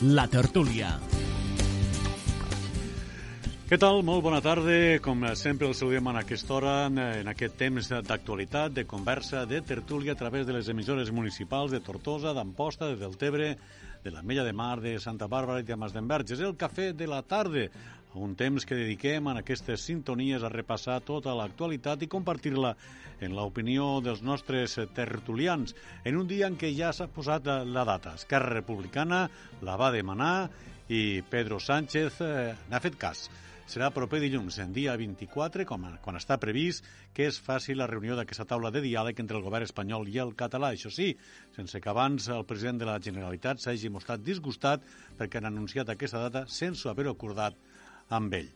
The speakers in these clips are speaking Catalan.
La tertúlia. Què tal? Molt bona tarda. Com sempre el saludem en aquesta hora, en aquest temps d'actualitat, de conversa, de tertúlia a través de les emissores municipals de Tortosa, d'Amposta, de Deltebre, de la Mella de Mar, de Santa Bàrbara i de Masdenverge. És el cafè de la tarda, un temps que dediquem en aquestes sintonies a repassar tota l'actualitat i compartir-la en l'opinió dels nostres tertulians en un dia en què ja s'ha posat la data. Esquerra Republicana la va demanar i Pedro Sánchez eh, n'ha fet cas serà proper dilluns, en dia 24, com, quan està previst que es faci la reunió d'aquesta taula de diàleg entre el govern espanyol i el català. Això sí, sense que abans el president de la Generalitat s'hagi mostrat disgustat perquè han anunciat aquesta data sense haver acordat amb ell.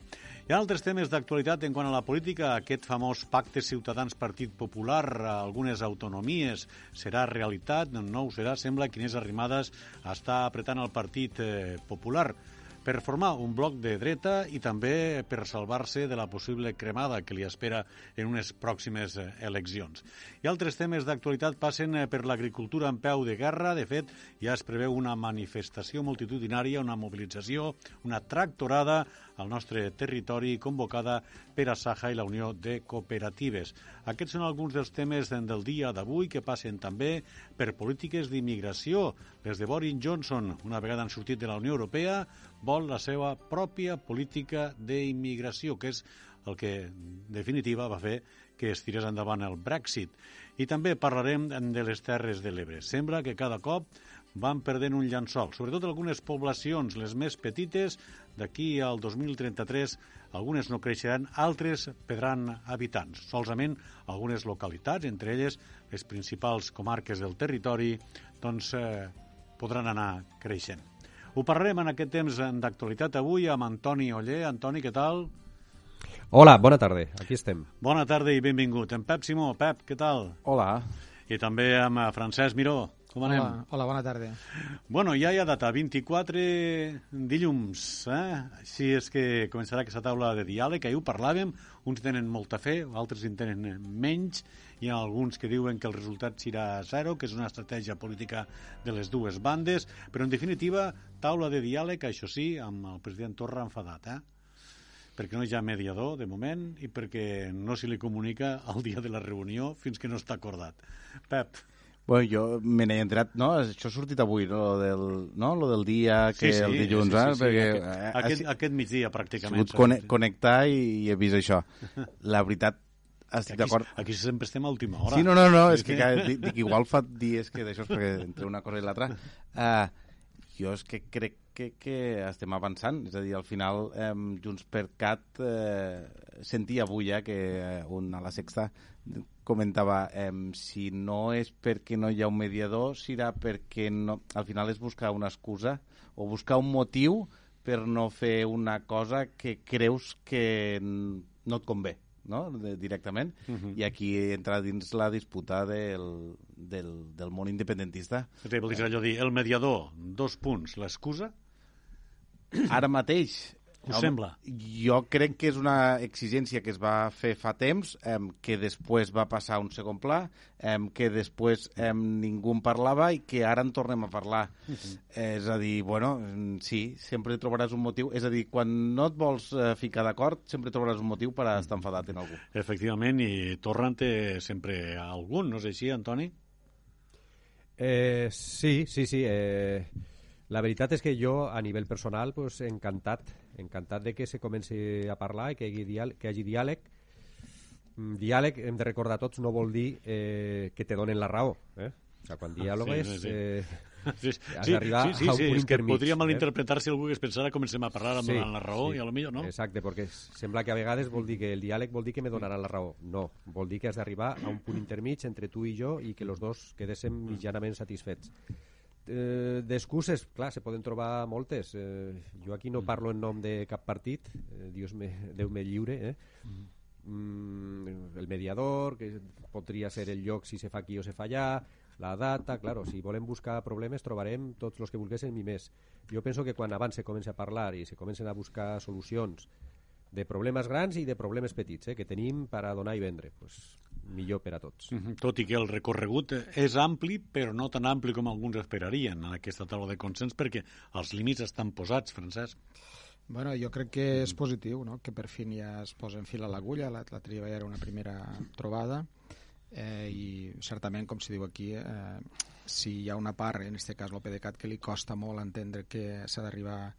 Hi ha altres temes d'actualitat en quant a la política. Aquest famós pacte Ciutadans-Partit Popular a algunes autonomies serà realitat? No ho serà. Sembla que Inés Arrimadas està apretant el Partit eh, Popular per formar un bloc de dreta i també per salvar-se de la possible cremada que li espera en unes pròximes eh, eleccions. I altres temes d'actualitat passen eh, per l'agricultura en peu de guerra. De fet, ja es preveu una manifestació multitudinària, una mobilització, una tractorada al nostre territori convocada per a Saja i la Unió de Cooperatives. Aquests són alguns dels temes del dia d'avui que passen també per polítiques d'immigració. Les de Boris Johnson, una vegada han sortit de la Unió Europea, vol la seva pròpia política d'immigració, que és el que, en definitiva, va fer que es tirés endavant el Brexit. I també parlarem de les Terres de l'Ebre. Sembla que cada cop van perdent un llençol, sobretot algunes poblacions, les més petites, d'aquí al 2033 algunes no creixeran, altres perdran habitants. Solament algunes localitats, entre elles les principals comarques del territori, doncs eh, podran anar creixent. Ho parlarem en aquest temps d'actualitat avui amb Antoni Oller. Antoni, què tal? Hola, bona tarda, aquí estem. Bona tarda i benvingut. En Pep Simó, Pep, què tal? Hola. I també amb Francesc Miró. Com anem? Hola, hola, bona tarda. Bueno, ja hi ha data, 24 dilluns, eh? Així és que començarà aquesta taula de diàleg, que ahir ho parlàvem, uns tenen molta fe, altres en tenen menys, hi ha alguns que diuen que el resultat serà zero, que és una estratègia política de les dues bandes, però en definitiva, taula de diàleg, això sí, amb el president Torra enfadat, eh? perquè no hi ha mediador, de moment, i perquè no se li comunica el dia de la reunió fins que no està acordat. Pep. Bueno, jo me n'he entrat, no? Això ha sortit avui, no? Lo del, no? Lo del dia que sí, sí, el dilluns, sí, sí, eh? sí, Perquè, aquest, eh, aquest, ha aquest migdia, sigut pràcticament. cone connectar i, i he vist això. La veritat, estic d'acord. aquí sempre estem a última hora. Sí, no, no, no, és que, que dic, dic, igual fa dies que d'això, perquè entre una cosa i l'altra... Uh, jo és que crec que, que estem avançant, és a dir, al final eh, Junts per Cat eh, sentia avui ja que eh, un a la sexta comentava eh, si no és perquè no hi ha un mediador, serà perquè no, al final és buscar una excusa o buscar un motiu per no fer una cosa que creus que no et convé no? De, directament, uh -huh. i aquí entra dins la disputa del, del, del món independentista. Sí, vol dir allò dir, el mediador, dos punts, l'excusa? Ara mateix, Us sembla? Jo crec que és una exigència que es va fer fa temps, eh, que després va passar a un segon pla, eh, que després eh, ningú en parlava i que ara en tornem a parlar. Uh -huh. eh, és a dir, bueno, sí, sempre trobaràs un motiu. És a dir, quan no et vols eh, ficar d'acord, sempre trobaràs un motiu per a estar enfadat en algú. Efectivament, i té sempre algun, no és així, Antoni? Eh, sí, sí, sí. Eh, la veritat és que jo, a nivell personal, pues, encantat, encantat de que se comenci a parlar i que hi hagi, diàleg, que hi hagi diàleg. Mm, Diàleg, hem de recordar tots, no vol dir eh, que te donen la raó. Eh? O sigui, quan diàlogues... sí, sí. Eh, Sí, has sí, d'arribar sí, sí, a un sí, punt és que intermig, podria eh? malinterpretar si algú que es pensara comencem a parlar amb Sí, la raó sí. i a lo millor no. Exacte, perquè sembla que a vegades vol dir que el diàleg vol dir que me donaran la raó. No, vol dir que has d'arribar a un punt intermig entre tu i jo i que els dos quedéssim mitjanament satisfets. Eh, D'excuses, clar, se poden trobar moltes. Eh, jo aquí no parlo en nom de cap partit, eh, Dios me, Déu me lliure, eh? Mm, el mediador, que podria ser el lloc si se fa aquí o se fa allà, la data, claro, si volem buscar problemes trobarem tots els que volguéssim i més. Jo penso que quan abans se comença a parlar i se comencen a buscar solucions de problemes grans i de problemes petits eh, que tenim per a donar i vendre, pues, millor per a tots. Mm -hmm. Tot i que el recorregut és ampli, però no tan ampli com alguns esperarien en aquesta taula de consens, perquè els límits estan posats, Francesc. Bueno, jo crec que és positiu, no? que per fi ja es posa en fil a l'agulla, la, la triba ja era una primera trobada, eh, i certament, com se diu aquí, eh, si hi ha una part, en aquest cas l'OPDeCAT, que li costa molt entendre que s'ha d'arribar a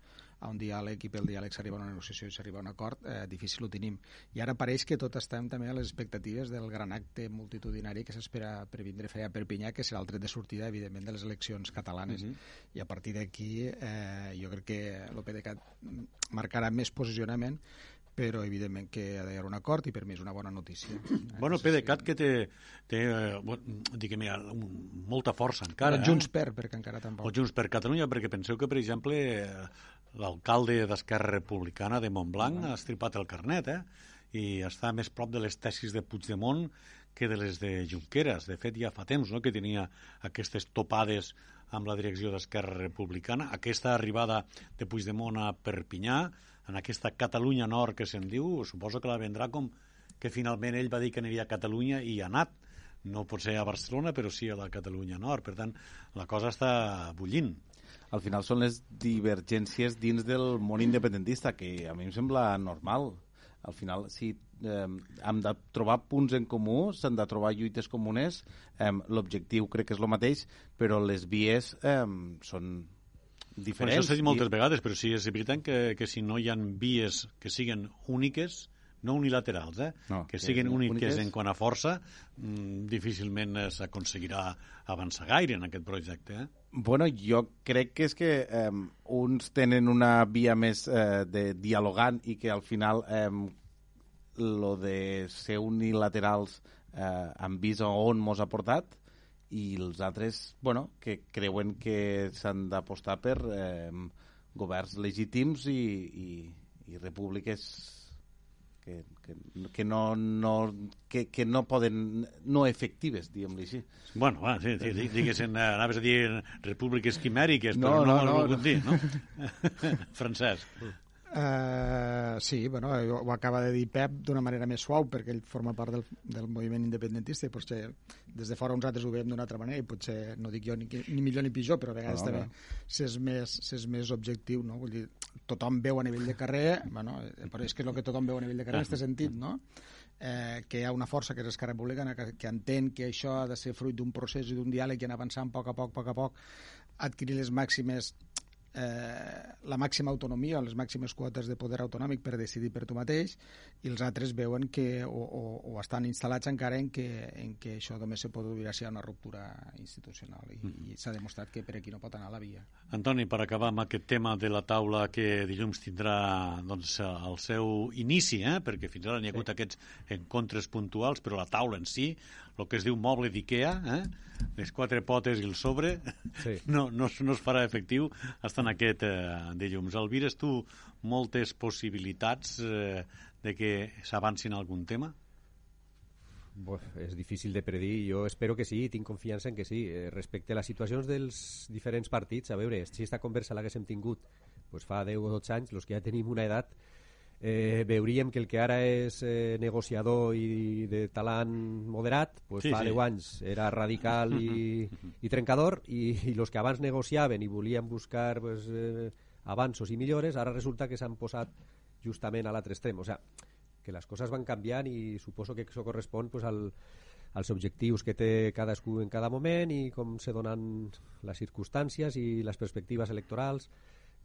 un diàleg i pel diàleg s'arriba a una negociació i s'arriba a un acord, eh, difícil ho tenim. I ara pareix que tot estem també a les expectatives del gran acte multitudinari que s'espera per vindre a fer a Perpinyà, que serà el tret de sortida, evidentment, de les eleccions catalanes. Uh -huh. I a partir d'aquí eh, jo crec que l'OPDeCAT marcarà més posicionament però evidentment que ha d'haver un acord i per mi és una bona notícia. Bueno, PDeCAT que té, té eh, diguem molta força encara. Però Junts per, perquè encara tampoc. O Junts per Catalunya, perquè penseu que, per exemple, l'alcalde d'Esquerra Republicana de Montblanc ha estripat el carnet, eh? i està més prop de les tesis de Puigdemont que de les de Junqueras. De fet, ja fa temps no?, que tenia aquestes topades amb la direcció d'Esquerra Republicana. Aquesta arribada de Puigdemont a Perpinyà, en aquesta Catalunya Nord que se'n diu, suposo que la vendrà com que finalment ell va dir que aniria a Catalunya i ha anat. No pot ser a Barcelona, però sí a la Catalunya Nord. Per tant, la cosa està bullint al final són les divergències dins del món independentista, que a mi em sembla normal. Al final, si eh, hem de trobar punts en comú, s'han de trobar lluites comunes, eh, l'objectiu crec que és el mateix, però les vies eh, són diferents. Bueno, això s'ha dit moltes i... vegades, però sí, és veritat que, que si no hi han vies que siguin úniques, no unilaterals, eh? no, que, que siguin úniques, úniques en quant a força, mmm, difícilment s'aconseguirà avançar gaire en aquest projecte. Eh? Bueno, jo crec que és que eh, uns tenen una via més eh, de dialogant i que al final eh, lo de ser unilaterals eh, han vist on mos ha portat i els altres, bueno, que creuen que s'han d'apostar per eh, governs legítims i, i, i repúbliques que, que, que, no, no, que, que no poden, no efectives, diguem-li així. Bueno, va, sí, sí, diguessin, eh, anaves a dir repúbliques quimèriques, no, però no, no, no, no. dir, no? Francesc. Uh, sí, bueno, ho acaba de dir Pep d'una manera més suau perquè ell forma part del, del moviment independentista i potser des de fora uns altres ho veiem d'una altra manera i potser no dic jo ni, ni millor ni pitjor però a vegades no, també s'és més, més objectiu no? Vull dir, tothom veu a nivell de carrer bueno, eh, però és que és el que tothom veu a nivell de carrer en aquest sentit no? eh, que hi ha una força que és Esquerra Republicana que, que entén que això ha de ser fruit d'un procés i d'un diàleg i anar avançant a poc a poc, a poc a poc adquirir les màximes eh, la màxima autonomia, les màximes quotes de poder autonòmic per decidir per tu mateix i els altres veuen que o, o, o estan instal·lats encara en que, en que això només se pot si hi ha una ruptura institucional i, mm. i s'ha demostrat que per aquí no pot anar la via. Antoni, per acabar amb aquest tema de la taula que dilluns tindrà doncs, el seu inici, eh? perquè fins ara n'hi ha hagut sí. aquests encontres puntuals, però la taula en si, el que es diu moble d'IKEA, eh? les quatre potes i el sobre, sí. no, no, no es farà efectiu fins en aquest eh, dilluns. Alvires tu moltes possibilitats eh, de que s'avancin algun tema? Pues és difícil de predir, jo espero que sí, tinc confiança en que sí. Eh, respecte a les situacions dels diferents partits, a veure, si aquesta conversa l'haguéssim tingut pues fa 10 o 12 anys, els que ja tenim una edat, eh, veuríem que el que ara és eh, negociador i de talant moderat, pues sí, fa sí. 10 anys era radical i, i trencador, i, i els que abans negociaven i volien buscar pues, eh, avanços i millores, ara resulta que s'han posat justament a l'altre extrem. O sea, que les coses van canviant i suposo que això correspon pues, al, als objectius que té cadascú en cada moment i com se donen les circumstàncies i les perspectives electorals.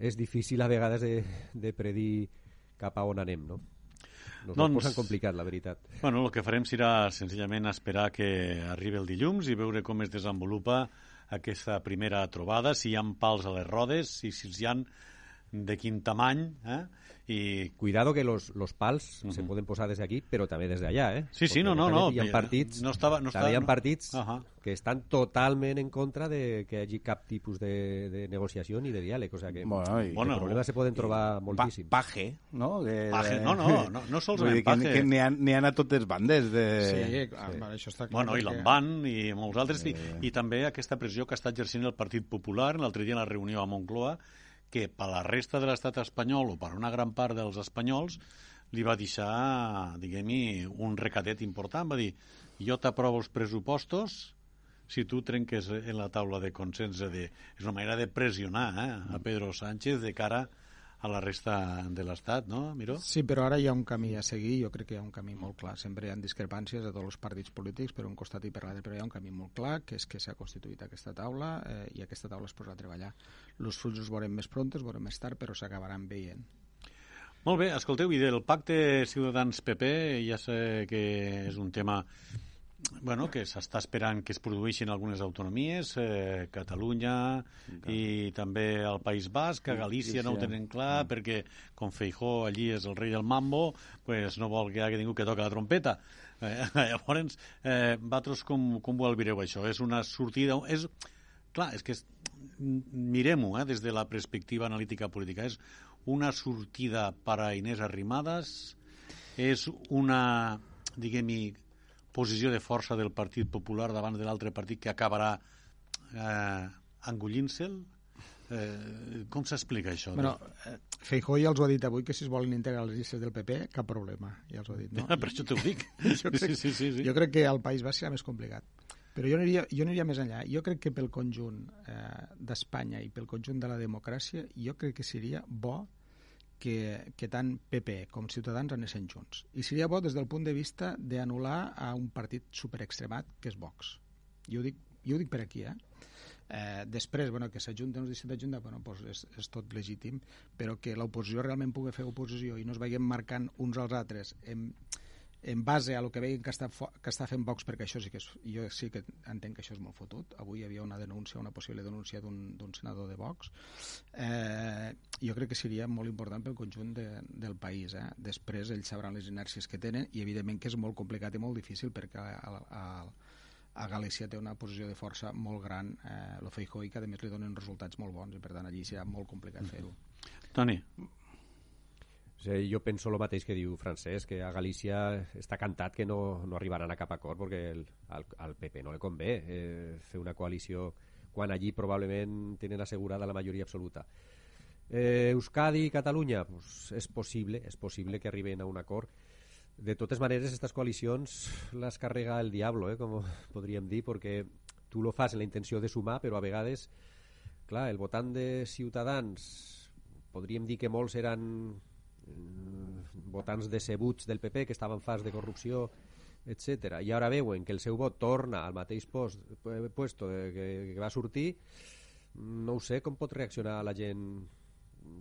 És difícil a vegades de, de predir cap a on anem, no? Nos doncs, posen complicat, la veritat. Bueno, el que farem serà senzillament esperar que arribi el dilluns i veure com es desenvolupa aquesta primera trobada, si hi ha pals a les rodes, i si hi ha de quin tamany, eh? Y... Cuidado que los, los pals uh -huh. se pueden posar desde aquí, pero també des d'allà, eh? Sí, sí, no, no, no. Hi ha partits, no estava, no estava, hi ha partits uh -huh. que estan totalment en contra de que hi hagi cap tipus de, de negociació ni de diàleg, o sea que bueno, i, bueno, problemes se poden trobar moltíssims. Pa, paje, no? Que, paje, no, no, no, no solament paje. Que, que n'hi ha, ha a totes bandes. De... Sí, clar, sí. això està clar. Bueno, i l'Envan i molts altres, sí. i, i també aquesta pressió que està exercint el Partit Popular l'altre dia en la reunió a Moncloa, que per la resta de l'estat espanyol o per una gran part dels espanyols li va deixar, diguem-hi, un recadet important. Va dir, jo t'aprovo els pressupostos si tu trenques en la taula de consens. De, és una manera de pressionar eh, a Pedro Sánchez de cara a la resta de l'Estat, no, Miró? Sí, però ara hi ha un camí a seguir, jo crec que hi ha un camí molt clar. Sempre hi ha discrepàncies de tots els partits polítics per un costat i per l'altre, però hi ha un camí molt clar, que és que s'ha constituït aquesta taula eh, i aquesta taula es posa a treballar. Els fruits els veurem més pront, els veurem més tard, però s'acabaran veient. Molt bé, escolteu, i del pacte Ciutadans-PP ja sé que és un tema bueno, que s'està esperant que es produeixin algunes autonomies, eh, Catalunya i també el País Basc, a Galícia no ho tenen clar, mm. perquè com Feijó allí és el rei del mambo, pues no vol que hi hagi ningú que toca la trompeta. Eh, llavors, eh, vosaltres com, com ho albireu això? És una sortida... És, clar, és que mirem-ho eh, des de la perspectiva analítica política. És una sortida per a Inés Arrimadas? És una, diguem-hi, posició de força del Partit Popular davant de l'altre partit que acabarà eh, engullint-se'l? Eh, com s'explica això? Bueno, eh, Feijó ja els ho ha dit avui que si es volen integrar les llistes del PP, cap problema, ja els ho ha dit. No? Ja, per això t'ho dic. jo, crec, sí, sí, sí, sí. jo crec que al País va ser més complicat. Però jo aniria, jo aniria més enllà. Jo crec que pel conjunt eh, d'Espanya i pel conjunt de la democràcia, jo crec que seria bo que, que tant PP com Ciutadans anessin junts. I seria bo des del punt de vista d'anul·lar a un partit superextremat que és Vox. Jo ho dic, jo ho dic per aquí, eh? Eh, després, bueno, que s'ajunten els 17 d'ajunta, bueno, pues és, és tot legítim, però que l'oposició realment pugui fer oposició i no es vagin marcant uns als altres en, en base a lo que veien que està, que està fent Vox, perquè això sí que és, jo sí que entenc que això és molt fotut. Avui hi havia una denúncia, una possible denúncia d'un senador de Vox. Eh, jo crec que seria molt important pel conjunt de, del país. Eh? Després ells sabran les inèrcies que tenen i evidentment que és molt complicat i molt difícil perquè a, a, a Galícia té una posició de força molt gran eh, lo Feijó i que a més li donen resultats molt bons i per tant allí serà molt complicat fer-ho. Toni, sigui, jo penso el mateix que diu Francesc, que a Galícia està cantat que no, no arribaran a cap acord perquè el, al, al PP no li convé eh, fer una coalició quan allí probablement tenen assegurada la majoria absoluta. Eh, Euskadi i Catalunya, pues, és possible, és possible que arriben a un acord. De totes maneres, aquestes coalicions les carrega el diablo, eh, com podríem dir, perquè tu lo fas en la intenció de sumar, però a vegades, clar, el votant de Ciutadans, podríem dir que molts eren votants decebuts del PP que estaven fas de corrupció etc. I ara veuen que el seu vot torna al mateix post, puesto que, que va sortir, no ho sé com pot reaccionar la gent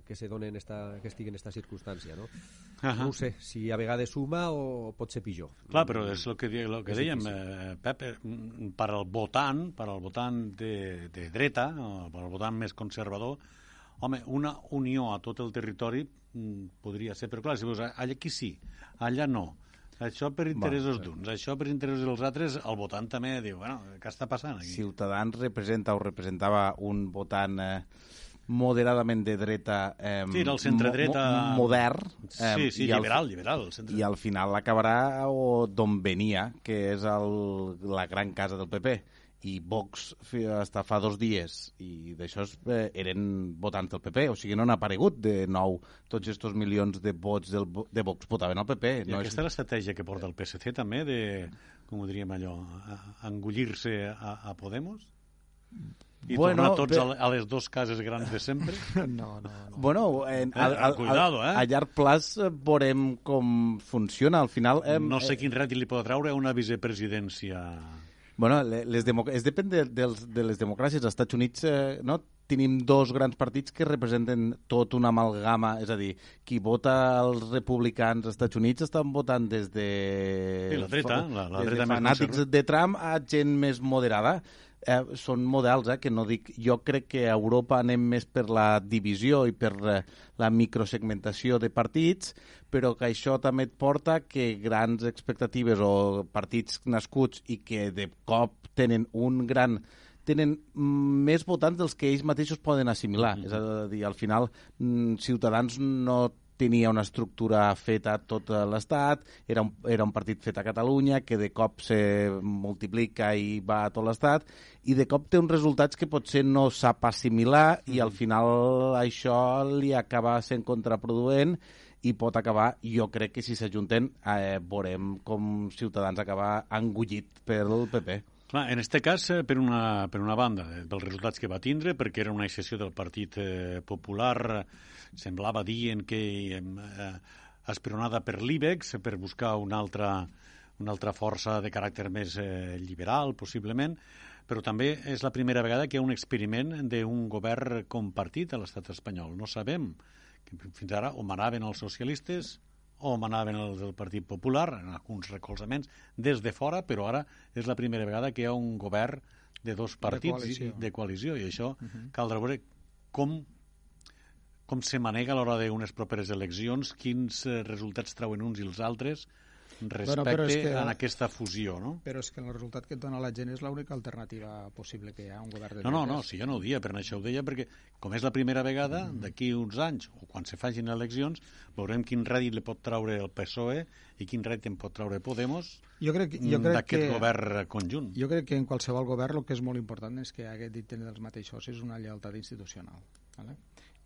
que se donen esta, que estigui en aquesta circumstància, no? Uh -huh. No ho sé, si a vegades suma o pot ser pitjor. Clar, però és el que, el que dèiem, eh, Pep, eh, per al votant, per al votant de, de dreta, per al votant més conservador, home, una unió a tot el territori Mm, podria ser, però clar, si veus, allà aquí sí, allà no. Això per interessos d'uns, això per interessos dels altres, el votant també diu, bueno, què està passant aquí? Ciutadans representa o representava un votant eh, moderadament de dreta eh, sí, el centre-dreta mo modern eh, sí, sí, liberal, al, liberal el centre... i al final acabarà d'on venia que és el, la gran casa del PP i Vox està fa dos dies i d'això eh, eren votants del PP, o sigui, no han aparegut de nou tots aquests milions de vots del, de Vox votaven al PP. I no aquesta és l'estratègia que porta el PSC també de, com ho diríem allò, engullir-se a, a Podemos? I bueno, tornar tots a, a les dues cases grans de sempre? No, no, no. Bueno, en, eh, al, al, Cuidado, eh? a llarg plaç eh, veurem com funciona. Al final... Eh, no sé quin rèdit li pot treure una vicepresidència Bueno, les es depèn de, de, de les democràcies. Als Estats Units eh, no, tenim dos grans partits que representen tot una amalgama, és a dir, qui vota els republicans als Estats Units estan votant des de... Sí, la dreta, la, la dreta de fanàtics de Trump a gent més moderada eh, són models, eh, que no dic... Jo crec que a Europa anem més per la divisió i per eh, la microsegmentació de partits, però que això també et porta que grans expectatives o partits nascuts i que de cop tenen un gran tenen més votants dels que ells mateixos poden assimilar. Mm -hmm. És a dir, al final, mm, Ciutadans no tenia una estructura feta a tot l'Estat, era, un, era un partit fet a Catalunya, que de cop se multiplica i va a tot l'Estat, i de cop té uns resultats que potser no sap assimilar i al final això li acaba sent contraproduent i pot acabar, jo crec que si s'ajunten eh, veurem com Ciutadans acaba engullit pel PP. Clar, en aquest cas, eh, per una, per una banda, eh, dels resultats que va tindre, perquè era una excepció del Partit eh, Popular, eh, semblava dient que eh, esperonada per l'IBEX, per buscar una altra, una altra força de caràcter més eh, liberal, possiblement, però també és la primera vegada que hi ha un experiment d'un govern compartit a l'estat espanyol. No sabem que fins ara o manaven els socialistes o manaven els del Partit Popular, en alguns recolzaments, des de fora, però ara és la primera vegada que hi ha un govern de dos partits de coalició, de coalició i això uh -huh. caldrà veure com com se manega a l'hora d'unes properes eleccions, quins eh, resultats trauen uns i els altres, respecte bueno, que, a aquesta fusió, no? Però és que el resultat que et dona la gent és l'única alternativa possible que hi ha, un govern de No, no, no, si jo no ho dia, per això ho deia, perquè com és la primera vegada, mm. d'aquí uns anys, o quan se facin eleccions, veurem quin rèdit li pot traure el PSOE i quin rèdit en pot traure Podemos jo crec, jo crec d'aquest govern conjunt. Jo crec que en qualsevol govern el que és molt important és que hagués dit tenir els mateixos és una lleialtat institucional. ¿vale?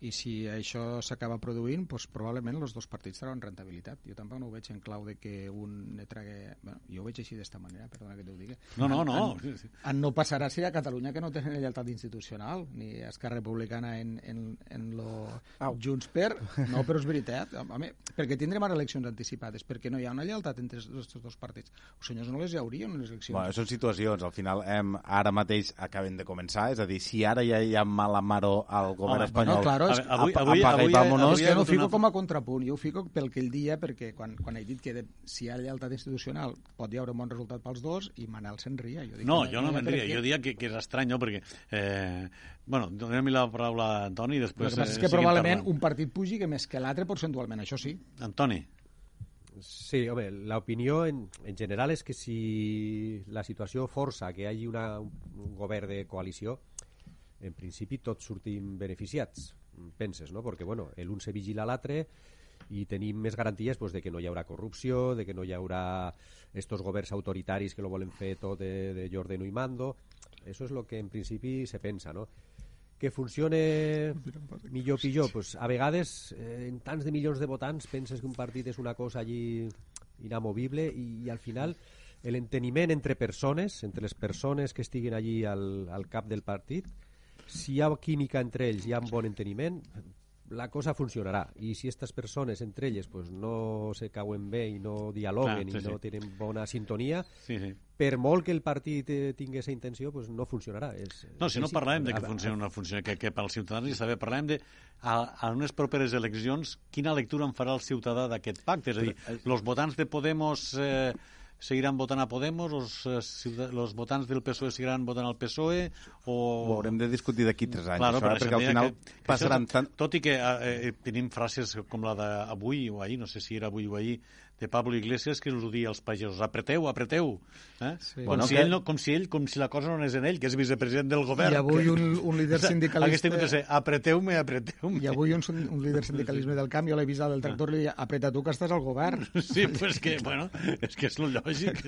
I si això s'acaba produint, doncs probablement els dos partits tenen rentabilitat. Jo tampoc no ho veig en clau de que un ne trague... Bueno, jo ho veig així d'esta manera, perdona que t'ho digui. No, no, no. En, en, en no passarà si a Catalunya que no tenen lleialtat institucional, ni Esquerra Republicana en, en, en lo Au. Junts per... No, però és veritat. Home, perquè tindrem ara eleccions anticipades, perquè no hi ha una lleialtat entre els dos partits. Els senyors no les hi haurien, unes eleccions. Bueno, són situacions, al final, hem, ara mateix acaben de començar, és a dir, si ara ja hi ha mala maró al govern Home, espanyol... Bueno, claro, és, avui, avui, apaga avui, i vámonos. Avui, jo no fico una... com a contrapunt, jo ho fico pel que el dia, perquè quan, quan he dit que de, si hi ha lleialtat institucional pot hi haure un bon resultat pels dos, i Manel se'n ria. Jo dic no, jo no me'n ria, jo diria que, que és estrany, no? perquè... Eh, bueno, donem la paraula a Antoni i després... El que passa és que probablement parlant. un partit pugi que més que l'altre percentualment, això sí. Antoni. Sí, home, l'opinió en, en general és que si la situació força que hi hagi una, un govern de coalició, en principi tots sortim beneficiats penses, no? Perquè, bueno, l'un se vigila l'altre i tenim més garanties pues, de que no hi haurà corrupció, de que no hi haurà estos governs autoritaris que lo volen fer tot de, de Jordano i mando. Eso és lo que en principi se pensa, no? Que funcione millor pitjor, pues, a vegades eh, en tants de milions de votants penses que un partit és una cosa allí inamovible i, i al final l'enteniment entre persones, entre les persones que estiguin allí al, al cap del partit, si hi ha química entre ells, hi ha un bon enteniment, la cosa funcionarà. I si aquestes persones entre elles pues, no se cauen bé i no dialoguen Clar, sí, i no sí. tenen bona sintonia, sí, sí. per molt que el partit eh, tingui aquesta intenció, pues, no funcionarà. És, no, si no parlem de que funciona o no funciona, que, que pels ciutadans ja saber, parlem de a, a unes properes eleccions, quina lectura en farà el ciutadà d'aquest pacte? És a dir, els votants de Podemos... Eh, seguiran votant a Podemos, els, eh, els votants del PSOE seguiran votant al PSOE o... Ho haurem de discutir d'aquí tres anys, claro, això, eh? perquè al final que, passaran tant... Tot i que eh, eh, tenim frases com la d'avui o ahir, no sé si era avui o ahir, de Pablo Iglesias que us ho dia als pagesos, apreteu, apreteu. Eh? Sí. Com, bueno, si que... ell no, com, si ell, com si la cosa no és en ell, que és vicepresident del govern. I avui un, un líder sindicalista... Hagués ser, apreteu-me, apreteu-me. I avui un, un líder sindicalisme del camp, jo l'he vist del tractor, li deia, apreta tu que estàs al govern. Sí, pues que, bueno, és que és lo lògic.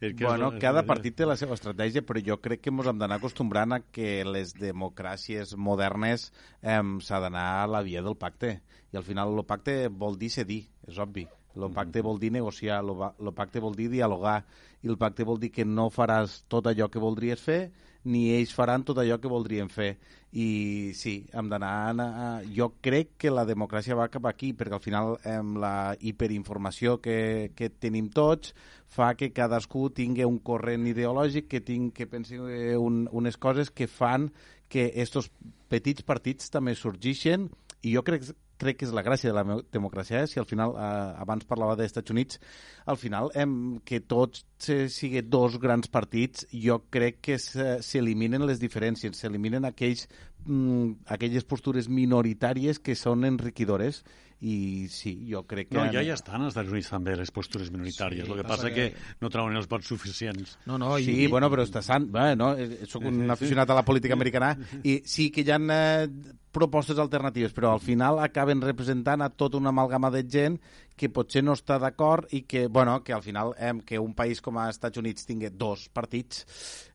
És que bueno, és lo, cada partit té la seva estratègia, però jo crec que ens hem d'anar acostumbrant a que les democràcies modernes eh, s'ha d'anar a la via del pacte. I al final el pacte vol dir cedir, és obvi el pacte vol dir negociar, el pacte vol dir dialogar, i el pacte vol dir que no faràs tot allò que voldries fer, ni ells faran tot allò que voldrien fer. I sí, hem d'anar... A... Jo crec que la democràcia va cap aquí, perquè al final amb la hiperinformació que, que tenim tots fa que cadascú tingui un corrent ideològic, que, tinc, que pensi un, unes coses que fan que estos petits partits també sorgixen i jo crec crec que és la gràcia de la democràcia, eh? si al final, eh, abans parlava dels Estats Units, al final hem, que tots eh, siguin dos grans partits, jo crec que s'eliminen les diferències, s'eliminen aquells, mm, aquelles postures minoritàries que són enriquidores i sí, jo crec que... No, ja hi estan als Estats Units també les postures minoritàries, sí, el que passa, passa que... que no troben els vots suficients. No, no, i... Sí, bueno, però està sant, bé, no? Soc un aficionat a la política americana i sí que hi ha eh, propostes alternatives, però al final acaben representant a tota una amalgama de gent que potser no està d'acord i que, bueno, que al final eh, que un país com els Estats Units tingui dos partits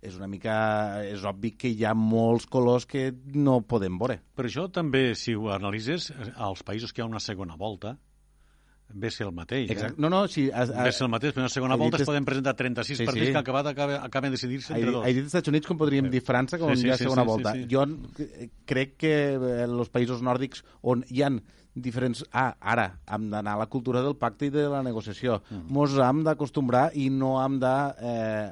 és una mica... és obvi que hi ha molts colors que no podem veure. Per això també, si ho analitzes, als països que hi ha una segona volta, ve ser el mateix. Exacte. Eh? No, no, sí... A, a, Ve ser el mateix, però en la segona volta es poden presentar 36 Sí, partits sí. que acabat acaben, acaben decidir-se entre dos. he dit Estats Units com podríem dir França, com Sí, sí, hi ha segona sí, volta. sí, sí. Jo eh, crec que eh, els països nòrdics on hi han diferents... Ah, ara, hem d'anar a la cultura del pacte i de la negociació. Mm. Mos hem d'acostumbrar i no hem de eh,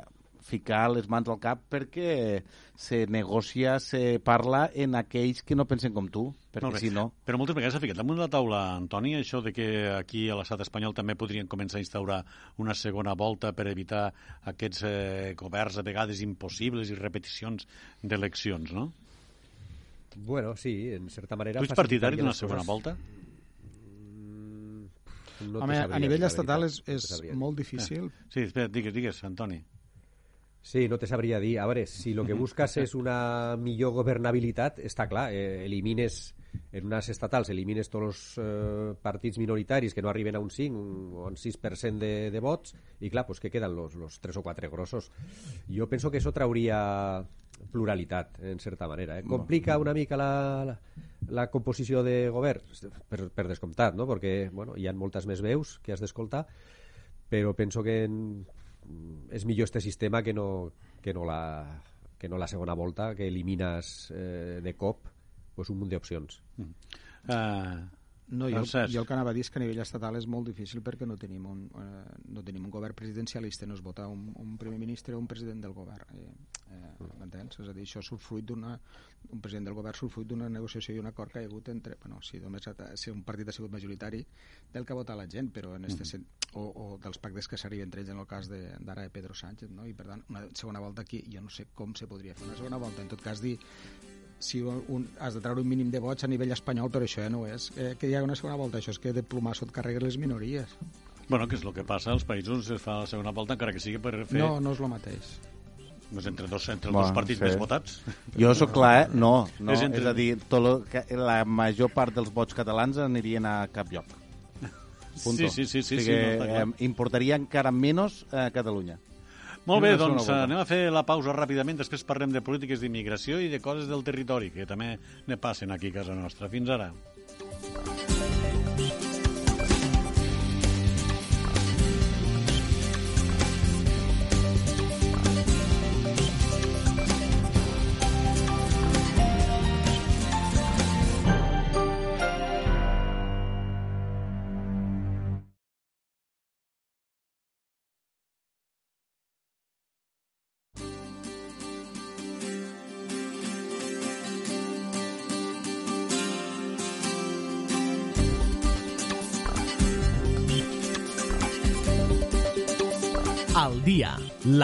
ficar les mans al cap perquè se negocia, se parla en aquells que no pensen com tu, perquè si no... Però moltes vegades s'ha ficat damunt de la taula, Antoni, això de que aquí a l'estat espanyol també podrien començar a instaurar una segona volta per evitar aquests eh, governs a vegades impossibles i repeticions d'eleccions, no? Bueno, sí, en certa manera... Tu ets partidari d'una segona coses. volta? No Home, a nivell estatal és, és molt difícil. Sí, espera, digues, digues, Antoni. Sí, no te sabria dir. A veure, si el que busques és una millor governabilitat, està clar, eh, elimines en unes estatals, elimines tots els eh, partits minoritaris que no arriben a un 5 o un 6% de, de vots i clar, pues, què queden los, los 3 o 4 grossos? Jo penso que això trauria pluralitat, en certa manera. Eh? Complica una mica la, la, la composició de govern, per, per descomptat, no? perquè bueno, hi ha moltes més veus que has d'escoltar, però penso que en, és millor este sistema que no, que no, la, que no la segona volta, que elimines eh, de cop pues, un munt d'opcions. Uh, No, jo, Francesc. jo el que anava a dir és que a nivell estatal és molt difícil perquè no tenim un, eh, no tenim un govern presidencialista, no es vota un, un primer ministre o un president del govern. Eh, eh, M'entens? És a dir, això surt fruit d'una... Un president del govern surt fruit d'una negociació i un acord que hi ha hagut entre... Bueno, si només ha, si un partit ha sigut majoritari del que ha votat la gent, però en este, sen- o, o dels pactes que s'arriben entre ells en el cas de- d'ara de, de Pedro Sánchez, no? I per tant, una segona volta aquí, jo no sé com se podria fer una segona volta. En tot cas, dir si un, has de treure un mínim de vots a nivell espanyol, però això ja no és eh, que hi ha una segona volta, això és que de plomasso et carregues les minories. bueno, que és el que passa als països, es fa la segona volta, encara que sigui per fer No, no és el mateix. doncs, entre, dos, entre els Bueno, dos partits sí. més votats. Jo sóc clar, eh? No, no. És És, entre- és a dir, tot lo, que la major part dels vots catalans anirien a cap lloc. Punto. Sí, sí, sí, sí, o sí, sigui, no, està clar. eh, importaria encara menys a Catalunya. Molt bé, doncs volta. anem a fer la pausa ràpidament, després parlem de polítiques d'immigració i de coses del territori, que també ne passen aquí a casa nostra. Fins ara.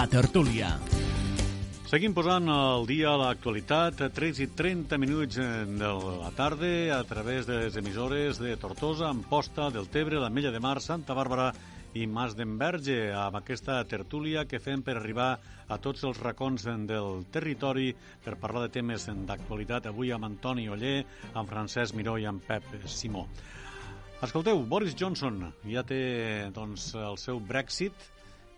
La tertúlia. Seguim posant al dia l'actualitat, 3 i 30 minuts eh, de la tarda, a través de les emissores de Tortosa, Amposta, del Tebre, l'Ametlla de Mar, Santa Bàrbara i Mas d'Enverge, amb aquesta tertúlia que fem per arribar a tots els racons del territori per parlar de temes d'actualitat, avui amb Antoni Oller, amb Francesc Miró i amb Pep Simó. Escolteu, Boris Johnson ja té doncs, el seu Brexit,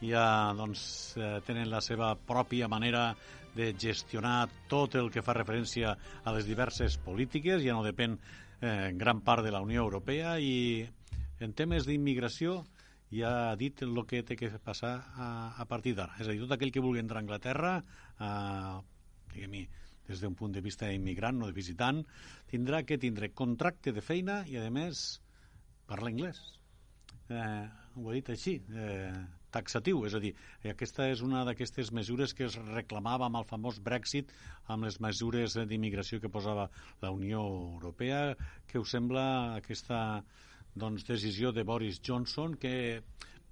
ja doncs, eh, tenen la seva pròpia manera de gestionar tot el que fa referència a les diverses polítiques, ja no depèn eh, en gran part de la Unió Europea i en temes d'immigració ja ha dit el que té que passar a, a partir d'ara. És a dir, tot aquell que vulgui entrar a Anglaterra, eh, diguem des d'un punt de vista immigrant, no de visitant, tindrà que tindre contracte de feina i, a més, parlar anglès. Eh, ho he dit així, eh, taxatiu, és a dir, aquesta és una d'aquestes mesures que es reclamava amb el famós Brexit, amb les mesures d'immigració que posava la Unió Europea. Què us sembla aquesta doncs, decisió de Boris Johnson que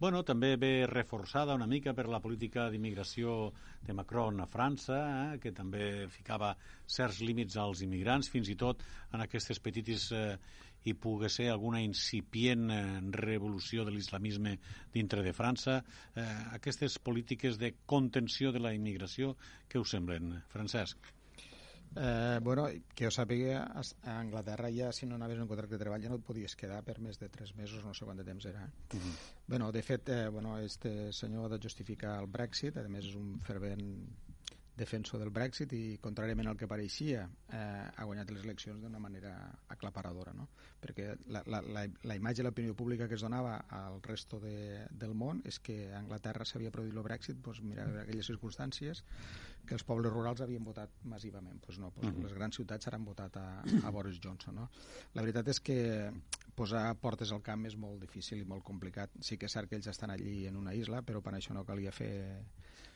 bueno, també ve reforçada una mica per la política d'immigració de Macron a França, eh, que també ficava certs límits als immigrants, fins i tot en aquestes petites eh, hi pugui ser alguna incipient eh, revolució de l'islamisme dintre de França. Eh, aquestes polítiques de contenció de la immigració, què us semblen, Francesc? Eh, bueno, que jo sàpiga, a Anglaterra ja, si no anaves un contracte de treball, ja no et podies quedar per més de 3 mesos, no sé quant de temps era. Uh -huh. bueno, de fet, eh, bueno, este senyor ha de justificar el Brexit, a més és un fervent defensor del Brexit i, contràriament al que pareixia, eh, ha guanyat les eleccions d'una manera aclaparadora, no? Perquè la, la, la, la imatge de l'opinió pública que es donava al resto de, del món és que a Anglaterra s'havia produït el Brexit, doncs mira, en aquelles circumstàncies que els pobles rurals havien votat massivament. Doncs no, doncs uh -huh. les grans ciutats han votat a, a Boris Johnson, no? La veritat és que posar portes al camp és molt difícil i molt complicat. Sí que és cert que ells estan allí en una isla, però per això no calia fer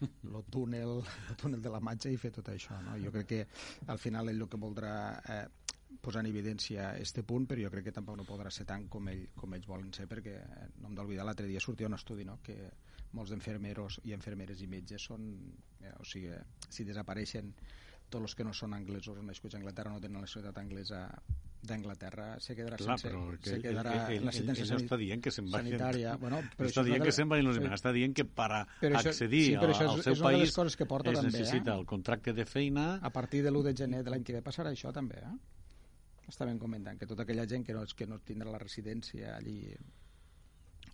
el túnel, el túnel de la matxa i fer tot això. No? Jo crec que al final ell el que voldrà eh, posar en evidència este punt, però jo crec que tampoc no podrà ser tant com, ell, com ells volen ser, perquè eh, no hem d'oblidar, l'altre dia sortia un estudi no? que molts d'enfermeros i enfermeres i metges són, eh, o sigui, si desapareixen tots els que no són anglesos o nascuts a Anglaterra no tenen la societat anglesa d'Anglaterra se quedarà Clar, sense però que se quedarà ell, ell, en l'assistència ell, ell està dient que se'n vagin sanitària bueno, però està dient que se'n vagin els immigrants està dient que per Però això- accedir sí, però això al és- seu és una de les país coses que porta es també, eh? necessita el contracte de feina a partir de l'1 de gener de l'any que ve passarà això també eh? estaven comentant que tota aquella gent que no, que no tindrà la residència allí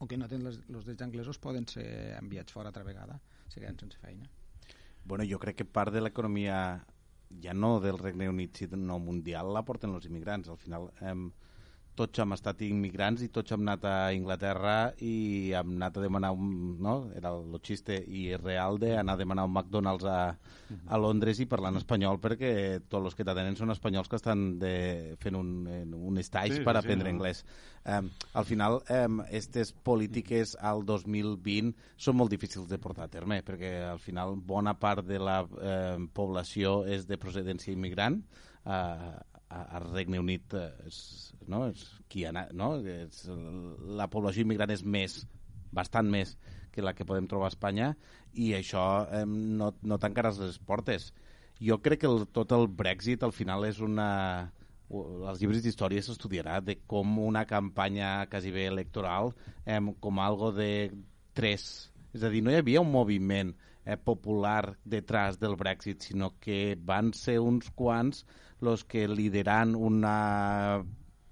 o que no tenen les, els drets anglesos poden ser enviats fora altra vegada se queden sense feina Bueno, jo crec que part de l'economia ja no del Regne Unit, sinó mundial, la porten els immigrants. Al final, eh, tots hem estat immigrants i tots hem anat a Inglaterra i hem anat a demanar un... No? Era el xiste i real d'anar a demanar un McDonald's a, a Londres i parlant espanyol perquè tots els que t'atenen són espanyols que estan de, fent un, un stage Sí, sí, per sí, aprendre no. anglès. Um, al final, um, aquestes polítiques al 2020 són molt difícils de portar a terme, perquè al final bona part de la um, població és de procedència immigrant. Uh, al Regne Unit és, no, és qui ha no? és, la població immigrant és més, bastant més que la que podem trobar a Espanya i això eh, no, no tancaràs les portes. Jo crec que el, tot el Brexit al final és una... als llibres d'història s'estudiarà de com una campanya quasi bé electoral eh, com algo de tres. És a dir, no hi havia un moviment eh, popular detrás del Brexit, sinó que van ser uns quants los que lideran una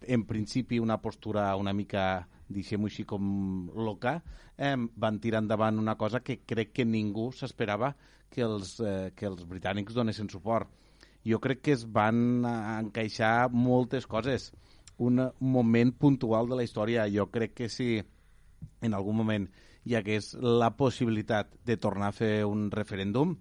en principi una postura una mica, deixem-ho així com loca, eh, van tirar endavant una cosa que crec que ningú s'esperava que, els, eh, que els britànics donessin suport. Jo crec que es van encaixar moltes coses. Un moment puntual de la història. Jo crec que si en algun moment hi hagués la possibilitat de tornar a fer un referèndum,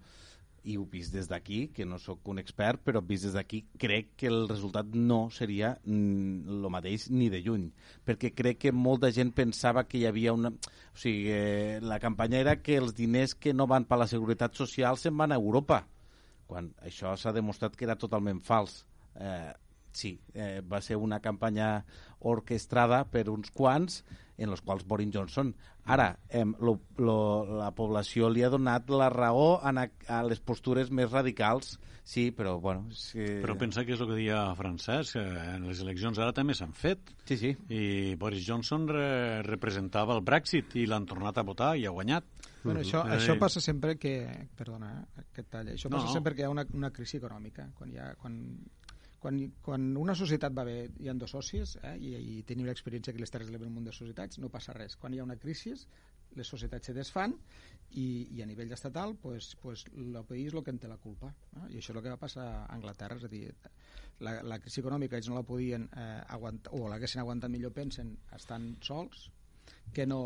i ho vist des d'aquí, que no sóc un expert, però vist des d'aquí crec que el resultat no seria el mateix ni de lluny, perquè crec que molta gent pensava que hi havia una... O sigui, eh, la campanya era que els diners que no van per la seguretat social se'n van a Europa, quan això s'ha demostrat que era totalment fals. Eh, sí, eh, va ser una campanya orquestrada per uns quants en els quals Boris Johnson ara eh, lo, lo, la població li ha donat la raó a, a les postures més radicals sí, però bueno sí, però pensa que és el que deia Francesc que en les eleccions ara també s'han fet sí, sí. i Boris Johnson re representava el Brexit i l'han tornat a votar i ha guanyat Bueno, això, això passa sempre que... Perdona, eh, que et talla. Això No, passa no. sempre que hi ha una, una crisi econòmica. Quan, hi ha, quan, quan, quan una societat va bé, hi ha dos socis, eh, i, i tenim l'experiència que les Terres de l'Ebre un de societats, no passa res. Quan hi ha una crisi, les societats se desfan i, i a nivell estatal pues, pues, el país el que en té la culpa. No? I això és el que va passar a Anglaterra. És a dir, la, la crisi econòmica ells no la podien eh, aguantar, o l'haguessin aguantat millor, pensen, estan sols, que no,